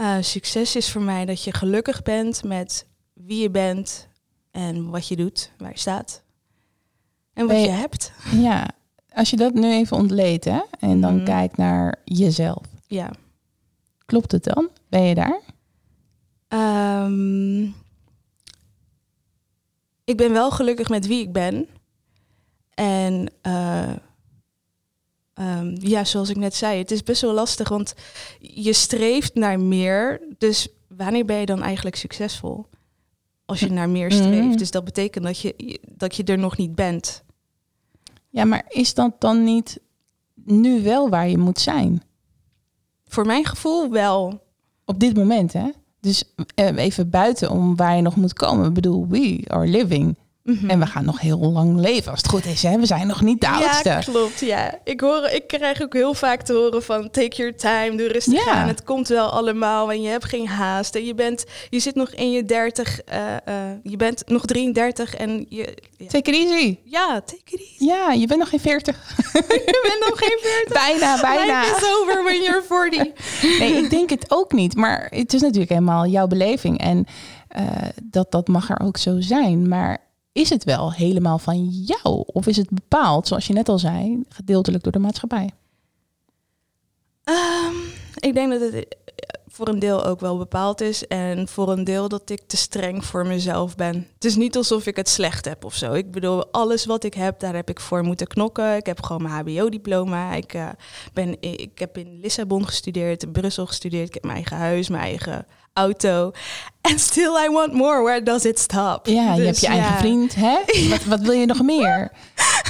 Uh, succes is voor mij dat je gelukkig bent met wie je bent en wat je doet, waar je staat. En wat je, je- hebt. Ja, als je dat nu even ontleedt hè, en dan Mhm. kijkt naar jezelf. Ja. Klopt het dan? Ben je daar? Ehm, ik ben wel gelukkig met wie ik ben. En eh, ehm, ja, zoals ik net zei, het is best wel lastig, want je streeft naar meer. Dus wanneer ben je dan eigenlijk succesvol? Als je naar meer streeft. Mhm. Dus dat betekent dat je, dat je er nog niet bent. Ja, maar is dat dan niet nu wel waar je moet zijn? Voor mijn gevoel wel. Op dit moment, hè? Dus eh, even buiten om waar je nog moet komen. Ik bedoel, we are living. Mhm. En we gaan nog heel lang leven als het goed is. Hè? We zijn nog niet de oudste. Ja, klopt. Ja. Ik, hoor, ik krijg ook heel vaak te horen van take your time, doe rustig Ja. aan. Het komt wel allemaal en je hebt geen haast. En je, bent, je zit nog in je 30, eh, eh, je bent nog 33 en je... Ja, Take it easy. ja take it easy. Ja, je bent nog geen 40. Je bent nog geen 40. Bijna, bijna. Life is over when you're 40. Nee, ik denk het ook niet. Maar het is natuurlijk helemaal jouw beleving. En eh, dat, dat mag er ook zo zijn. Maar is het wel helemaal van jou? Of is het bepaald, zoals je net al zei, gedeeltelijk door de maatschappij? Ehm, ik denk dat het voor een deel ook wel bepaald is. En voor een deel dat ik te streng voor mezelf ben. Het is niet alsof ik het slecht heb of zo. Ik bedoel, alles wat ik heb, daar heb ik voor moeten knokken. Ik heb gewoon mijn HBO-diploma. Ik, eh, ben, ik heb in Lissabon gestudeerd, in Brussel gestudeerd. Ik heb mijn eigen huis, mijn eigen auto. And still I want more. Where does it stop? Ja, je Dus hebt je eigen vriend. Hè? Wat, wat wil je nog meer?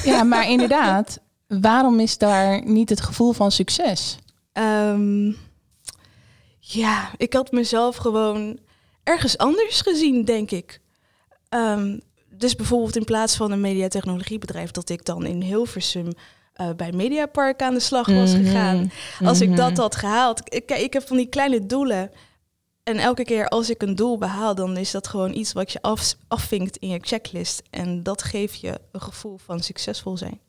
Ja, maar inderdaad, waarom is daar niet het gevoel van succes? Ehm, ja, ik had mezelf gewoon ergens anders gezien, denk ik. Ehm, dus bijvoorbeeld in plaats van een mediatechnologiebedrijf, dat ik dan in Hilversum eh, bij Mediapark aan de slag was Mhm. gegaan. Als ik Mhm. dat had gehaald. Ik, kijk, ik heb van die kleine doelen. En elke keer als ik een doel behaal, dan is dat gewoon iets wat je af, afvinkt in je checklist. En dat geeft je een gevoel van succesvol zijn.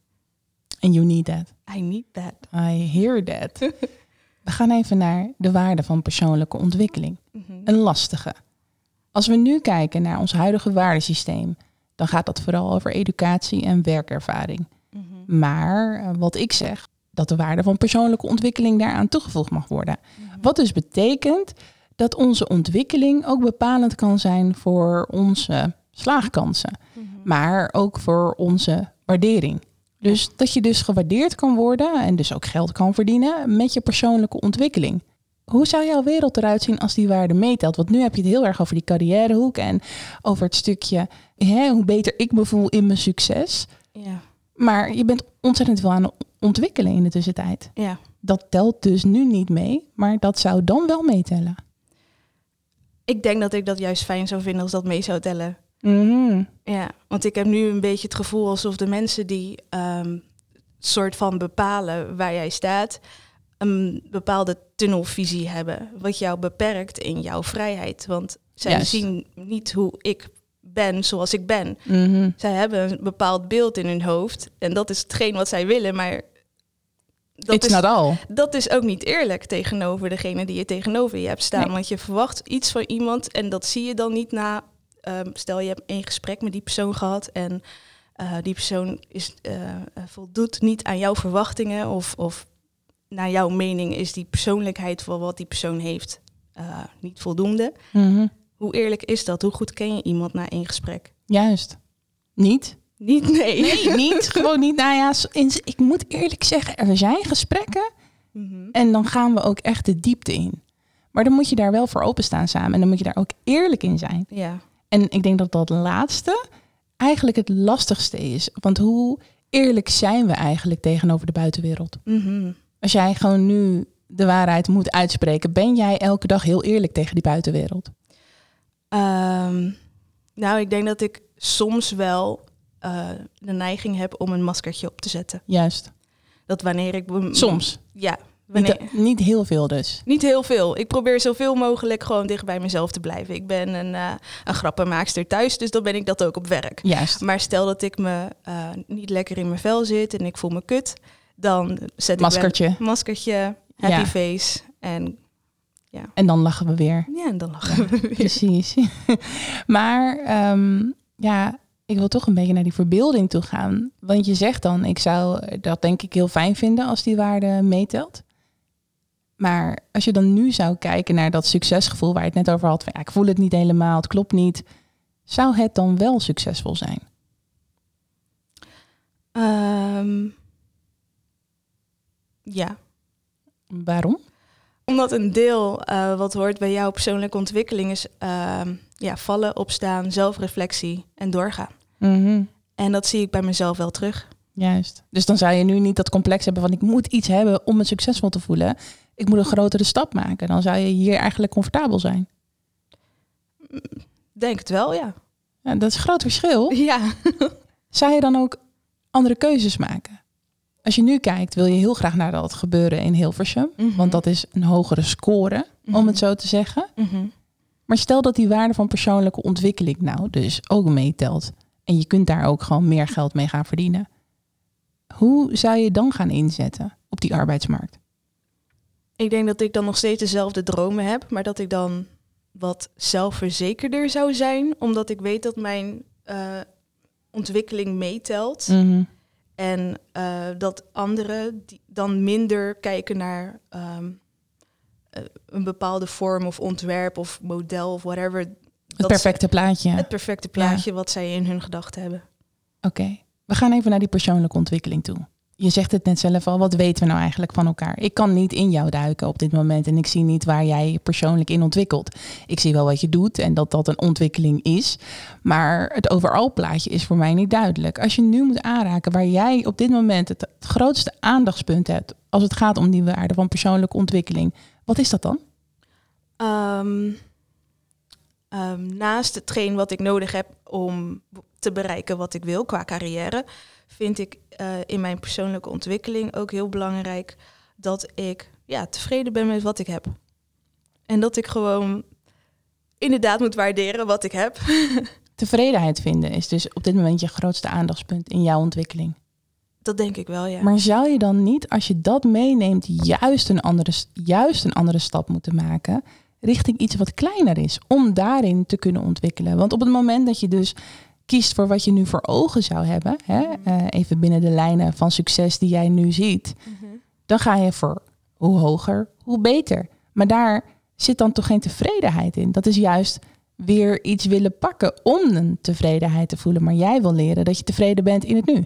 And you need that. I need that. I hear that. We gaan even naar de waarde van persoonlijke ontwikkeling. Mhm. Een lastige. Als we nu kijken naar ons huidige waardesysteem, dan gaat dat vooral over educatie en werkervaring. Mhm. Maar eh, wat ik zeg, dat de waarde van persoonlijke ontwikkeling daaraan toegevoegd mag worden. Mhm. Wat dus betekent dat onze ontwikkeling ook bepalend kan zijn voor onze slaagkansen, maar ook voor onze waardering. Dus dat je dus gewaardeerd kan worden en dus ook geld kan verdienen met je persoonlijke ontwikkeling. Hoe zou jouw wereld eruit zien als die waarde meetelt? Want nu heb je het heel erg over die carrièrehoek en over het stukje hè, hoe beter ik me voel in mijn succes. Ja. Maar je bent ontzettend veel aan het ontwikkelen in de tussentijd. ja. Dat telt dus nu niet mee, maar dat zou dan wel meetellen. Ik denk dat ik dat juist fijn zou vinden als dat mee zou tellen. Mhm. Ja, want ik heb nu een beetje het gevoel alsof de mensen die ehm soort van bepalen waar jij staat, een bepaalde tunnelvisie hebben. Wat jou beperkt in jouw vrijheid. Want zij zien niet hoe ik ben zoals ik ben. Mhm. Zij hebben een bepaald beeld in hun hoofd. En dat is hetgeen wat zij willen. Maar dat It's is, dat is ook niet eerlijk tegenover degene die je tegenover je hebt staan. Nee. Want je verwacht iets van iemand en dat zie je dan niet na. Ehm, stel je hebt één gesprek met die persoon gehad en eh, die persoon is, eh, voldoet niet aan jouw verwachtingen of, of naar jouw mening is die persoonlijkheid voor wat die persoon heeft eh, niet voldoende. Mhm. hoe eerlijk is dat? Hoe goed ken je iemand na één gesprek? Juist. Niet? Niet, nee. Nee, niet. Gewoon niet. Nou ja, ik moet eerlijk zeggen, er zijn gesprekken Mhm. en dan gaan we ook echt de diepte in. Maar dan moet je daar wel voor openstaan samen en dan moet je daar ook eerlijk in zijn. Ja. En ik denk dat dat laatste eigenlijk het lastigste is. Want hoe eerlijk zijn we eigenlijk tegenover de buitenwereld? Mhm. Als jij gewoon nu de waarheid moet uitspreken, ben jij elke dag heel eerlijk tegen die buitenwereld? Ehm, nou, ik denk dat ik soms wel eh, de neiging heb om een maskertje op te zetten. Juist. Dat wanneer ik... Soms. Ja, wanneer... Niet, niet heel veel dus. Niet heel veel. Ik probeer zoveel mogelijk gewoon dicht bij mezelf te blijven. Ik ben een, eh een grappenmaakster thuis, dus dan ben ik dat ook op werk. Juist. Maar stel dat ik me eh, niet lekker in mijn vel zit en ik voel me kut, dan zet Maskertje. ik wel maskertje, happy Ja. face en En dan lachen we weer. ja, en dan lachen we weer. Precies. maar ehm, ja, ik wil toch een beetje naar die verbeelding toe gaan. Want je zegt dan, ik zou dat denk ik heel fijn vinden als die waarde meetelt. Maar als je dan nu zou kijken naar dat succesgevoel waar je het net over had, van, ja, ik voel het niet helemaal, het klopt niet. Zou het dan wel succesvol zijn? Ehm, ja, Waarom? omdat een deel eh, wat hoort bij jouw persoonlijke ontwikkeling is ehm, ja, vallen, opstaan, zelfreflectie en doorgaan. Mhm, En dat zie ik bij mezelf wel terug. Juist. Dus dan zou je nu niet dat complex hebben van ik moet iets hebben om me succesvol te voelen. Ik moet een grotere stap maken. Dan zou je hier eigenlijk comfortabel zijn. Denk het wel, ja. Ja, dat is een groot verschil. Ja. Zou je dan ook andere keuzes maken? Als je nu kijkt, wil je heel graag naar dat gebeuren in Hilversum. Mhm. Want dat is een hogere score, om Mhm. het zo te zeggen. Mhm. Maar stel dat die waarde van persoonlijke ontwikkeling nou dus ook meetelt. En je kunt daar ook gewoon meer geld mee gaan verdienen. Hoe zou je dan gaan inzetten op die arbeidsmarkt? Ik denk dat ik dan nog steeds dezelfde dromen heb, maar dat ik dan wat zelfverzekerder zou zijn, omdat ik weet dat mijn eh, ontwikkeling meetelt. Mhm. En eh, dat anderen dan minder kijken naar ehm, eh, een bepaalde vorm of ontwerp of model of whatever. Het perfecte plaatje. Het perfecte plaatje wat zij in hun gedachten hebben. Oké, we gaan even naar die persoonlijke ontwikkeling toe. Je zegt het net zelf al, wat weten we nou eigenlijk van elkaar? Ik kan niet in jou duiken op dit moment en ik zie niet waar jij je persoonlijk in ontwikkelt. Ik zie wel wat je doet en dat dat een ontwikkeling is, maar het overal plaatje is voor mij niet duidelijk. Als je nu moet aanraken waar jij op dit moment het, grootste aandachtspunt hebt als het gaat om die waarde van persoonlijke ontwikkeling, wat is dat dan? Ehm, ehm, naast hetgeen wat ik nodig heb om te bereiken wat ik wil qua carrière, vind ik eh, in mijn persoonlijke ontwikkeling ook heel belangrijk dat ik ja, tevreden ben met wat ik heb. En dat ik gewoon inderdaad moet waarderen wat ik heb. Tevredenheid vinden is dus op dit moment je grootste aandachtspunt in jouw ontwikkeling. Dat denk ik wel, ja. Maar zou je dan niet, als je dat meeneemt, juist een andere, juist een andere stap moeten maken richting iets wat kleiner is, om daarin te kunnen ontwikkelen? Want op het moment dat je dus kiest voor wat je nu voor ogen zou hebben, hè, eh, even binnen de lijnen van succes die jij nu ziet, Mhm. dan ga je voor hoe hoger, hoe beter. Maar daar zit dan toch geen tevredenheid in. Dat is juist weer iets willen pakken om een tevredenheid te voelen. Maar jij wil leren dat je tevreden bent in het nu.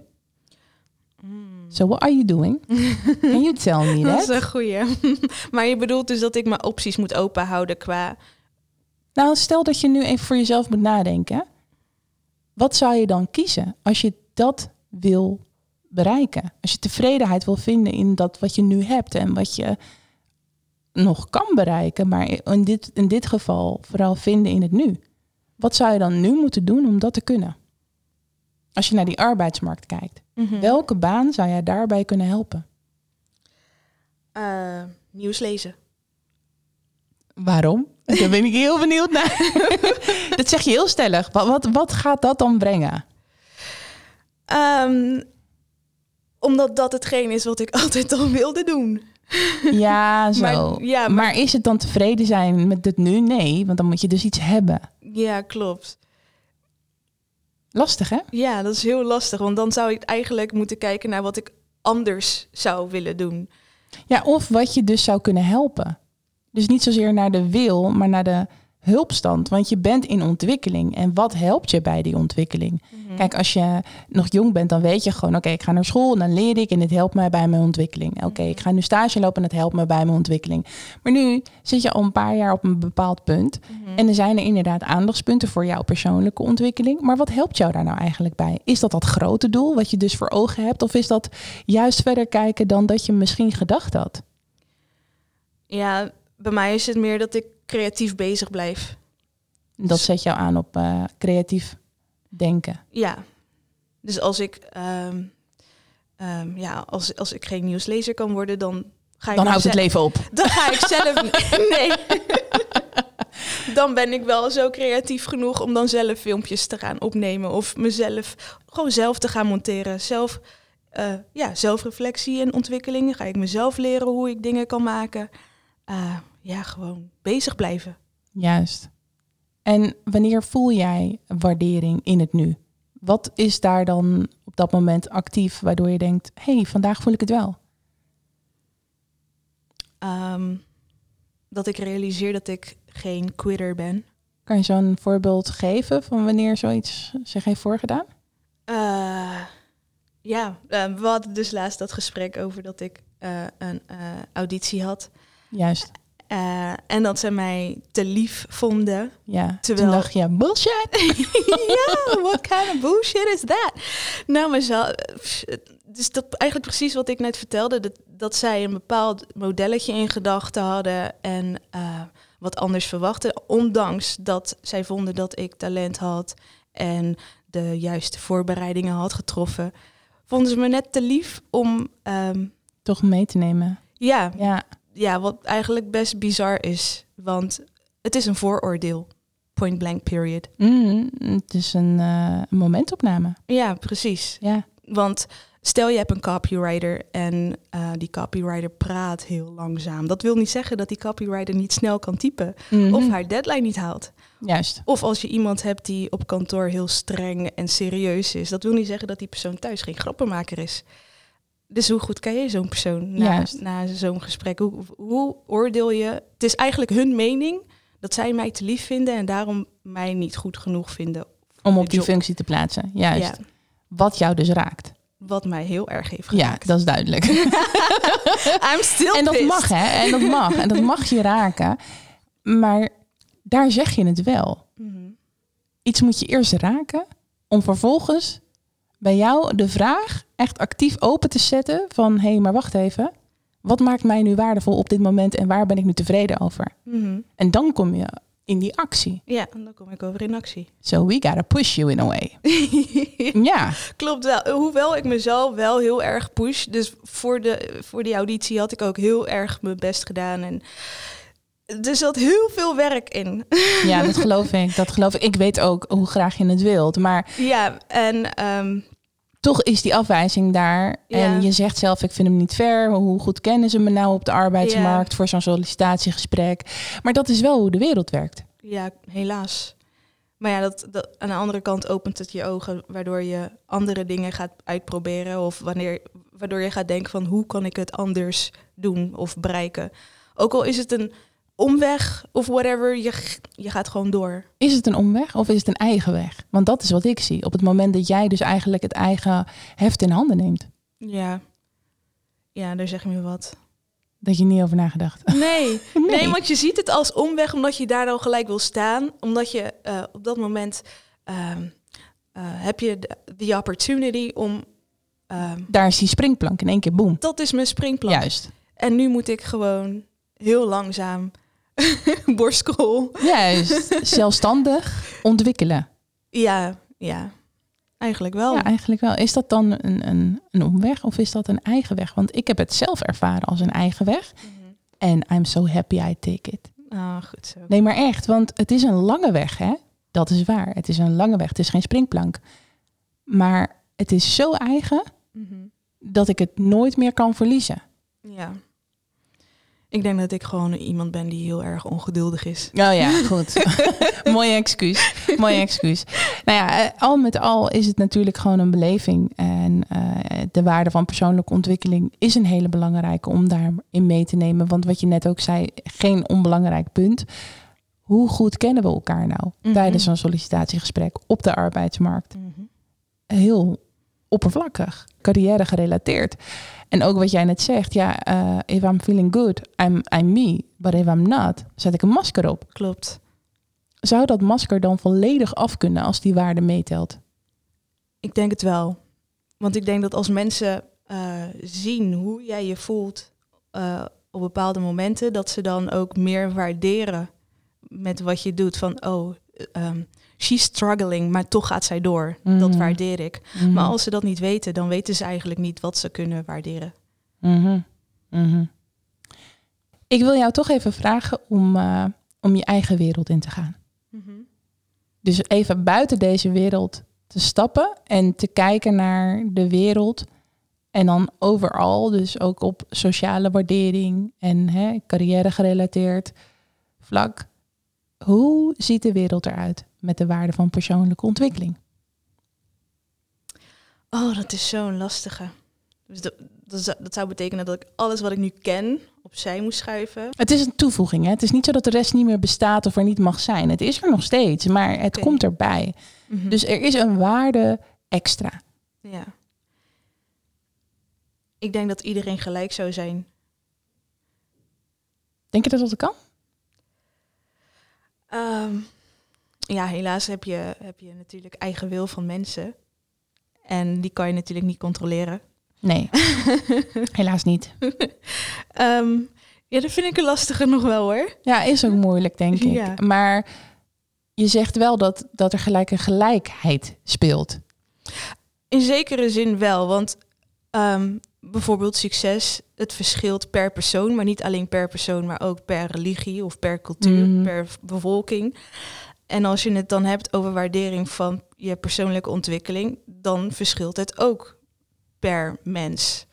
Mm. So what are you doing? Can you tell me Dat is that? een goeie. maar je bedoelt dus dat ik mijn opties moet openhouden qua... Nou, stel dat je nu even voor jezelf moet nadenken. Wat zou je dan kiezen als je dat wil bereiken? Als je tevredenheid wil vinden in dat wat je nu hebt en wat je nog kan bereiken, maar in dit, in dit geval vooral vinden in het nu. Wat zou je dan nu moeten doen om dat te kunnen? Als je naar die arbeidsmarkt kijkt, Mhm. welke baan zou jij daarbij kunnen helpen? Eh, nieuws lezen. Waarom? Daar ben ik heel benieuwd naar. dat zeg je heel stellig. Wat, wat, wat gaat dat dan brengen? Ehm, omdat dat hetgeen is wat ik altijd al wilde doen. Ja, zo. Maar- ja, maar, maar- is het dan tevreden zijn met het nu? Nee, want dan moet je dus iets hebben. Ja, klopt. Lastig, hè? Ja, dat is heel lastig. Want dan zou ik eigenlijk moeten kijken naar wat ik anders zou willen doen. Ja, of wat je dus zou kunnen helpen. Dus niet zozeer naar de wil, maar naar de hulpstand, want je bent in ontwikkeling. En wat helpt je bij die ontwikkeling? Mhm. Kijk, als je nog jong bent, dan weet je gewoon: oké, ik ga naar school en dan leer ik en het helpt mij bij mijn ontwikkeling. Oké, ik ga nu stage lopen en het helpt me bij mijn ontwikkeling. Maar nu zit je al een paar jaar op een bepaald punt. Mhm. En er zijn er inderdaad aandachtspunten voor jouw persoonlijke ontwikkeling. Maar wat helpt jou daar nou eigenlijk bij? Is dat dat grote doel wat je dus voor ogen hebt? Of is dat juist verder kijken dan dat je misschien gedacht had? Ja, bij mij is het meer dat ik creatief bezig blijf. Dat zet jou aan op eh, creatief denken. Ja. Dus als ik, ehm, ehm, ja, als, als ik geen nieuwslezer kan worden, dan ga ik Dan houdt het leven op. Dan ga ik zelf. nee. dan ben ik wel zo creatief genoeg om dan zelf filmpjes te gaan opnemen. Of mezelf gewoon zelf te gaan monteren. Zelf, eh, ja, zelfreflectie en ontwikkeling. Dan ga ik mezelf leren hoe ik dingen kan maken. Eh, ja, gewoon bezig blijven. Juist. En wanneer voel jij waardering in het nu? Wat is daar dan op dat moment actief waardoor je denkt: hé, hey, vandaag voel ik het wel? Ehm, dat ik realiseer dat ik geen quitter ben. Kan je zo'n voorbeeld geven van wanneer zoiets zich heeft voorgedaan? Eh, ja, eh, we hadden dus laatst dat gesprek over dat ik een auditie had. Juist. Eh, en dat ze mij te lief vonden. Ja. Terwijl- Toen dacht je: bullshit. ja, what kind of bullshit is that? Nou, maar zo, dus dat eigenlijk precies wat ik net vertelde. Dat, dat zij een bepaald modelletje in gedachten hadden en eh, wat anders verwachten. Ondanks dat zij vonden dat ik talent had en de juiste voorbereidingen had getroffen. Vonden ze me net te lief om, ehm, Toch mee te nemen. ja, Ja. Ja, wat eigenlijk best bizar is. Want het is een vooroordeel. Point blank period. Mm, het is een eh, een momentopname. Ja, precies. Ja. Want stel je hebt een copywriter en eh, die copywriter praat heel langzaam. Dat wil niet zeggen dat die copywriter niet snel kan typen Mhm. of haar deadline niet haalt. Juist. Of als je iemand hebt die op kantoor heel streng en serieus is. Dat wil niet zeggen dat die persoon thuis geen grappenmaker is. Dus hoe goed ken je zo'n persoon na, Juist. na zo'n gesprek? Hoe, hoe oordeel je? Het is eigenlijk hun mening dat zij mij te lief vinden en daarom mij niet goed genoeg vinden. Om op die job. functie te plaatsen. Juist. Ja, Wat jou dus raakt. wat mij heel erg heeft Ja, geraakt. dat is duidelijk. I'm still en dat pissed. mag, hè? En dat mag. En dat mag je raken. Maar daar zeg je het wel. Mhm. Iets moet je eerst raken om vervolgens bij jou de vraag echt actief open te zetten van hé, hey, maar wacht even. Wat maakt mij nu waardevol op dit moment en waar ben ik nu tevreden over? Mhm. En dan kom je in die actie. Ja, en dan kom ik over in actie. So we gotta push you in a way. Ja, Klopt wel. Hoewel ik mezelf wel heel erg push. Dus voor, de, voor die auditie had ik ook heel erg mijn best gedaan. En er zat heel veel werk in. ja, dat geloof ik. Dat geloof ik. Ik weet ook hoe graag je het wilt. Maar ja, en ehm, toch is die afwijzing daar. Ja. En je zegt zelf, ik vind hem niet fair. Hoe goed kennen ze me nou op de arbeidsmarkt voor zo'n sollicitatiegesprek? Maar dat is wel hoe de wereld werkt. ja, helaas. Maar ja, dat, dat, aan de andere kant opent het je ogen, waardoor je andere dingen gaat uitproberen. Of wanneer, waardoor je gaat denken van hoe kan ik het anders doen of bereiken. Ook al is het een omweg of whatever, je, je gaat gewoon door. Is het een omweg of is het een eigen weg? Want dat is wat ik zie. Op het moment dat jij dus eigenlijk het eigen heft in handen neemt. Ja, ja daar zeg je me wat. Dat je niet over nagedacht. Nee. Nee. nee, want je ziet het als omweg omdat je daar dan gelijk wil staan. Omdat je eh, op dat moment ehm, eh, heb je de, the opportunity om... ehm, Daar is die springplank in één keer boem. dat is mijn springplan. Juist. En nu moet ik gewoon heel langzaam borstkool. Juist. Zelfstandig ontwikkelen. Ja, ja. Eigenlijk wel. Ja, eigenlijk wel. Is dat dan een, een, een omweg of is dat een eigen weg? Want ik heb het zelf ervaren als een eigen weg. Mhm. En I'm so happy I take it. Ah, goed zo. Nee, maar echt, want het is een lange weg, hè? Dat is waar. Het is een lange weg. Het is geen springplank. Maar het is zo eigen Mhm. dat ik het nooit meer kan verliezen. Ja. Ik denk dat ik gewoon iemand ben die heel erg ongeduldig is. Oh ja, goed. Mooie excuus. Mooie excuus. Nou ja, eh, al met al is het natuurlijk gewoon een beleving. En eh, de waarde van persoonlijke ontwikkeling is een hele belangrijke om daarin mee te nemen. Want wat je net ook zei, geen onbelangrijk punt. hoe goed kennen we elkaar nou Mhm. tijdens een sollicitatiegesprek op de arbeidsmarkt? Heel oppervlakkig, carrière gerelateerd. En ook wat jij net zegt, ja, eh, if I'm feeling good, I'm, I'm me. But if I'm not, zet ik een masker op. Klopt. Zou dat masker dan volledig af kunnen als die waarde meetelt? Ik denk het wel. Want ik denk dat als mensen eh, zien hoe jij je voelt eh, op bepaalde momenten, dat ze dan ook meer waarderen met wat je doet. Van, oh, ehm she's struggling, maar toch gaat zij door. Dat Mhm. waardeer ik. Maar als ze dat niet weten, dan weten ze eigenlijk niet wat ze kunnen waarderen. Mhm. Mhm. Ik wil jou toch even vragen om, eh, om je eigen wereld in te gaan. Dus even buiten deze wereld te stappen en te kijken naar de wereld. En dan overal, dus ook op sociale waardering en hè, carrière gerelateerd vlak. Hoe ziet de wereld eruit met de waarde van persoonlijke ontwikkeling? Oh, dat is zo'n lastige. Dus dat, dat, zou- dat zou betekenen dat ik alles wat ik nu ken opzij moet schuiven. Het is een toevoeging. Hè? Het is niet zo dat de rest niet meer bestaat of er niet mag zijn. Het is er nog steeds, maar het komt erbij. Mhm. Dus er is een waarde extra. Ja. Ik denk dat iedereen gelijk zou zijn. Denk je dat dat kan? Ehm, ja, helaas heb je, heb je natuurlijk eigen wil van mensen. En die kan je natuurlijk niet controleren. Nee, helaas niet. Ehm, ja, dat vind ik een lastige nog wel hoor. Ja, is ook moeilijk, denk ik. Ja. Maar je zegt wel dat, dat er gelijk een gelijkheid speelt. In zekere zin wel, want ehm, bijvoorbeeld succes, het verschilt per persoon, maar niet alleen per persoon, maar ook per religie of per cultuur, Mhm. per bevolking. En als je het dan hebt over waardering van je persoonlijke ontwikkeling, dan verschilt het ook per mens.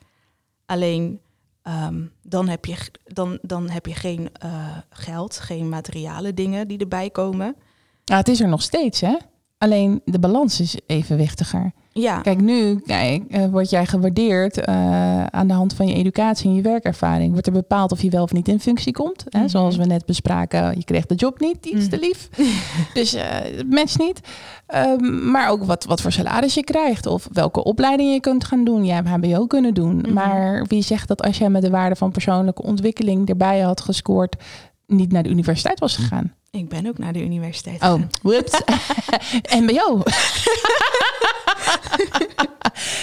Alleen ehm, dan, heb je, dan, dan heb je geen eh, geld, geen materiële dingen die erbij komen. Ja, het is er nog steeds, hè? Alleen de balans is evenwichtiger. Ja, Kijk, nu kijk, eh, word jij gewaardeerd eh, aan de hand van je educatie en je werkervaring. Wordt er bepaald of je wel of niet in functie komt. Hè? Mhm. Zoals we net bespraken, je kreeg de job niet, die is te Mhm. lief. dus het mens niet. Ehm, maar ook wat, wat voor salaris je krijgt of welke opleiding je kunt gaan doen. Jij hebt HBO kunnen doen. Mhm. Maar wie zegt dat als jij met de waarde van persoonlijke ontwikkeling erbij had gescoord, niet naar de universiteit was gegaan? ik ben ook naar de universiteit Oh, whoops. MBO.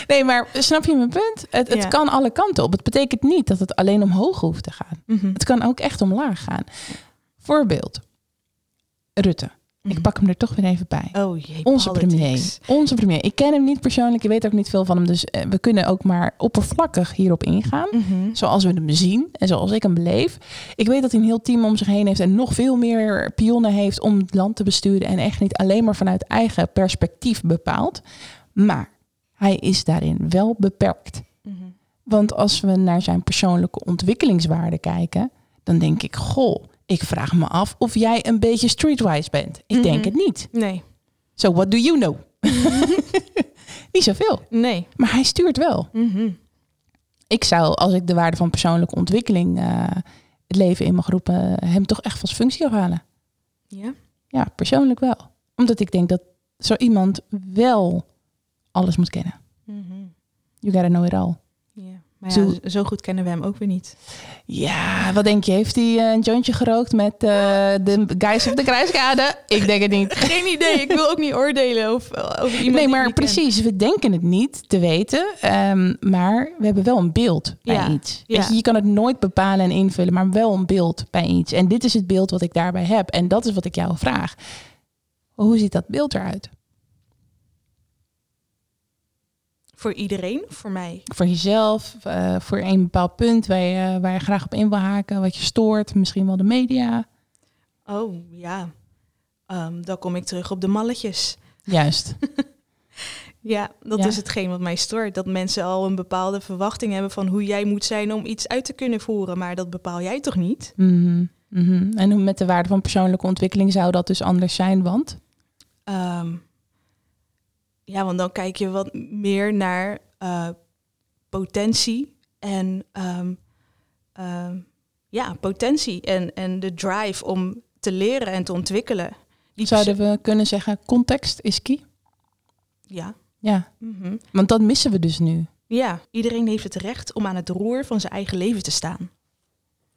nee, maar snap je mijn punt? Het, het Ja. kan alle kanten op. Het betekent niet dat het alleen omhoog hoeft te gaan. Mhm. Het kan ook echt omlaag gaan. Voorbeeld. Rutte. Ik Mhm. pak hem er toch weer even bij. Oh jee, Onze politics. premier. Onze premier. Ik ken hem niet persoonlijk. Ik weet ook niet veel van hem. Dus eh, we kunnen ook maar oppervlakkig hierop ingaan. Mhm. Zoals we hem zien en zoals ik hem beleef. Ik weet dat hij een heel team om zich heen heeft en nog veel meer pionnen heeft om het land te besturen. En echt niet alleen maar vanuit eigen perspectief bepaalt. Maar hij is daarin wel beperkt. Mhm. Want als we naar zijn persoonlijke ontwikkelingswaarde kijken, dan denk ik, goh, ik vraag me af of jij een beetje streetwise bent. Ik denk Mhm. het niet. Nee, So what do you know? niet zoveel. nee. Maar hij stuurt wel. Mhm. Ik zou, als ik de waarde van persoonlijke ontwikkeling, eh, het leven in mag roepen, hem toch echt zijn functie afhalen. Ja. Ja, persoonlijk wel. Omdat ik denk dat zo iemand wel alles moet kennen. Mhm. You gotta know it all. Maar Zo- ja, zo goed kennen we hem ook weer niet. Ja, wat denk je? Heeft hij eh, een jointje gerookt met eh, de guys op de kruiskade? Ik denk het niet. Geen idee. Ik wil ook niet oordelen of, eh, over iemand. Nee, maar ken. precies. We denken het niet te weten. ehm, maar we hebben wel een beeld bij Ja, iets. ja. Weet je, je kan het nooit bepalen en invullen, maar wel een beeld bij iets. En dit is het beeld wat ik daarbij heb. En dat is wat ik jou vraag. Hoe ziet dat beeld eruit? Voor iedereen, voor mij. Voor jezelf, eh, voor een bepaald punt waar je, waar je graag op in wil haken, wat je stoort, misschien wel de media. Oh ja. Ehm, dan kom ik terug op de malletjes. Juist. Ja, dat Ja. is hetgeen wat mij stoort. Dat mensen al een bepaalde verwachting hebben van hoe jij moet zijn om iets uit te kunnen voeren. Maar dat bepaal jij toch niet? Mhm, mhm. En met de waarde van persoonlijke ontwikkeling zou dat dus anders zijn? Want Ehm, ja, want dan kijk je wat meer naar eh, potentie en ehm, ehm, ja, potentie en, en de drive om te leren en te ontwikkelen. Die Zouden we kunnen zeggen, context is key? Ja. Ja, Mhm. want dat missen we dus nu. Ja, iedereen heeft het recht om aan het roer van zijn eigen leven te staan.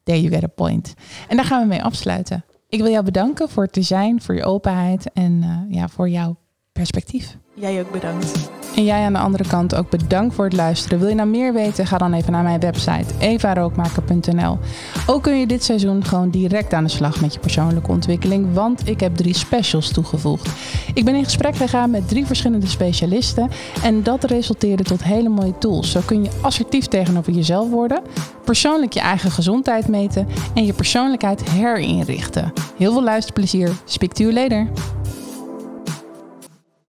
There you get a point. En daar gaan we mee afsluiten. Ik wil jou bedanken voor het te zijn, voor je openheid en eh, ja, voor jouw perspectief. Jij ook bedankt. En jij aan de andere kant ook bedankt voor het luisteren. Wil je nou meer weten? Ga dan even naar mijn website evarookmaker.nl. Ook kun je dit seizoen gewoon direct aan de slag met je persoonlijke ontwikkeling, want ik heb drie specials toegevoegd. Ik ben in gesprek gegaan met drie verschillende specialisten en dat resulteerde tot hele mooie tools. Zo kun je assertief tegenover jezelf worden, persoonlijk je eigen gezondheid meten en je persoonlijkheid herinrichten. Heel veel luisterplezier. Speak to you later.